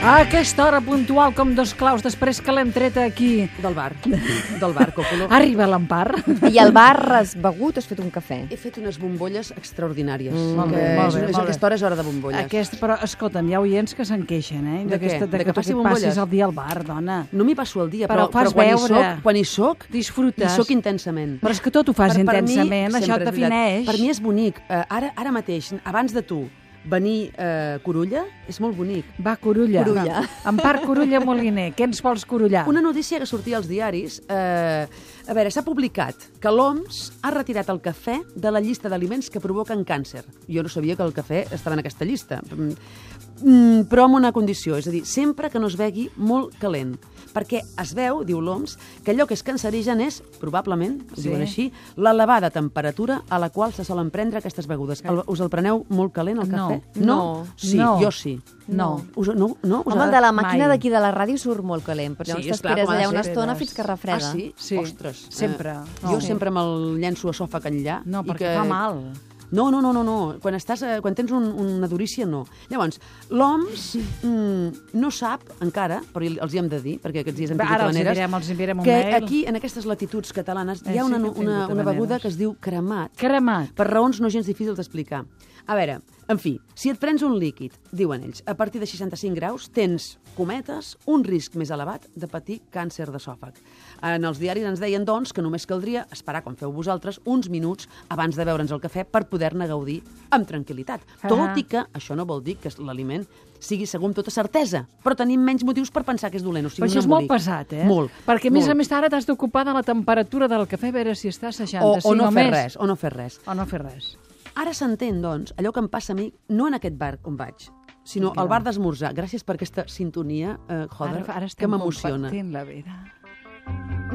A aquesta hora puntual com dos claus després que l'hem tret aquí. Del bar. Del bar, Còpolo. Arriba l'Empar. I al bar has begut, has fet un cafè. He fet unes bombolles extraordinàries. Mm, molt bé, que molt és, bé, és, molt bé. aquesta hora és hora de bombolles. Aquest, però, escolta'm, hi ha oients que se'n queixen, eh? De D'aquesta- què? De que, que passi bombolles? passis el dia al bar, dona. No m'hi passo el dia, Però però, però quan, veure. hi soc, quan hi soc, Disfrutes. hi soc intensament. Però és que tot ho fas Per- per mi, intensament, això defineix. Per mi és bonic. Uh, ara, ara mateix, abans de tu, venir a uh, Corulla és molt bonic. Va, Corulla. Corulla. Empar Corulla Moliner, què ens vols corullar? Una notícia que sortia als diaris... Eh, a veure, s'ha publicat que l'OMS ha retirat el cafè de la llista d'aliments que provoquen càncer. Jo no sabia que el cafè estava en aquesta llista. Mm, però amb una condició, és a dir, sempre que no es begui molt calent. Perquè es veu, diu l'OMS, que allò que és cancerigen és, probablement, ho Sí. diuen així, l'elevada temperatura a la qual se solen prendre aquestes begudes. El, us el preneu molt calent, el No. cafè? No. Sí, No. jo sí. No. Us, no, no? Us Home, el ha- de la màquina d'aquí de la ràdio surt molt calent, però llavors clar, t'esperes allà una estona fins que refreda. Ah, sí? Sí. Ostres. Sempre. Eh, No. jo sempre me'l llenço a sòfac enllà. No, i perquè que... fa mal. No, no, no, no, no. Quan, estàs, eh, quan tens un, una durícia, no. Llavors, l'OMS mm, no sap encara, però els hi hem de dir, perquè aquests dies hem tingut Ara els maneres, enviarem, els enviarem un que mail. aquí, en aquestes latituds catalanes, Eh, hi ha sí una, tingut una, una havaneres. beguda que es diu cremat, Cremat. per raons no gens difícils d'explicar. A veure, en fi, si et prens un líquid, diuen ells, a partir de 65 graus, tens, cometes, un risc més elevat de patir càncer d'esòfag. En els diaris ens deien, doncs, que només caldria esperar, com feu vosaltres, uns minuts abans de beure'ns el cafè per poder-ne gaudir amb tranquil·litat. Ah. Tot i que això no vol dir que l'aliment sigui segur amb tota certesa, però tenim menys motius per pensar que és dolent. O sigui, Però això un és molt pesat, eh? Molt. Perquè, a més molt. a més, ara t'has d'ocupar de la temperatura del cafè, a veure si està a 60, O, o no fer més. res, o no fer res. O no fer res. Ara s'entén, doncs, allò que em passa a mi, no en aquest bar on vaig, sinó al bar d'esmorzar. Gràcies per aquesta sintonia, eh, joder, ara, ara que m'emociona. compartint la vida.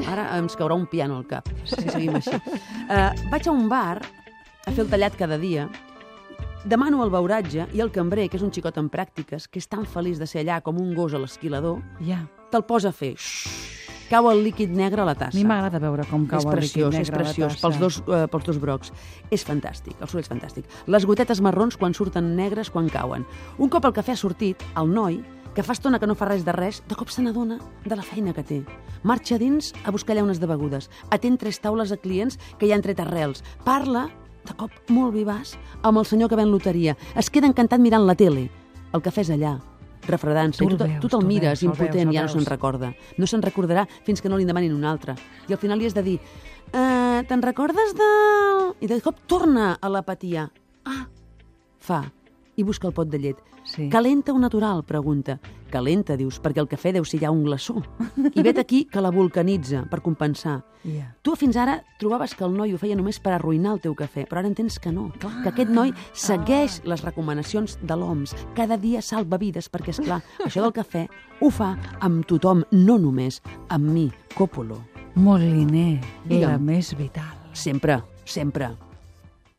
Ara ens caurà un piano al cap, si seguim així. Uh, vaig a un bar a fer el tallat cada dia, demano el beuratge i el cambrer, que és un xicot en pràctiques, que és tan feliç de ser allà com un gos a l'esquilador, Ja. te'l posa a fer... Xxxt, cau el líquid negre a la A tassa. mi m'agrada veure com cau és el preciós, líquid és negre a la preciós, pels dos, eh, pels dos brocs. És fantàstic, el soroll és fantàstic. Les gotetes marrons quan surten negres quan cauen. Un cop el cafè ha sortit, el noi, que fa estona que no fa res de res, de cop se n'adona de la feina que té. Marxa dins a buscar llaunes de begudes. Atén tres taules a clients que hi han tret arrels. Parla, de cop molt vivaç, amb el senyor que ven loteria. Es queda encantat mirant la tele. El cafè és allà, refredant-se. Tu tu, tu te'l el mires, veus, impotent, veus, ja no se'n recorda. No se'n recordarà fins que no li demanin un altre. I al final li has de dir eh, te'n recordes de... I de cop torna a l'apatia. Ah, fa. I busca el pot de llet. Sí. Calenta o natural? Pregunta. Calenta, dius, perquè el cafè deu ser ja un glaçó. I vet aquí que la vulcanitza per compensar. Ja. Tu fins ara trobaves que el noi ho feia només per arruïnar el teu cafè, però ara entens que no, Clar. que aquest noi segueix les recomanacions de l'OMS. Cada dia salva vides, perquè, és clar, això del cafè ho fa amb tothom, no només amb mi, Còpolo. Moliner, la Digue'm. més vital. Sempre, sempre.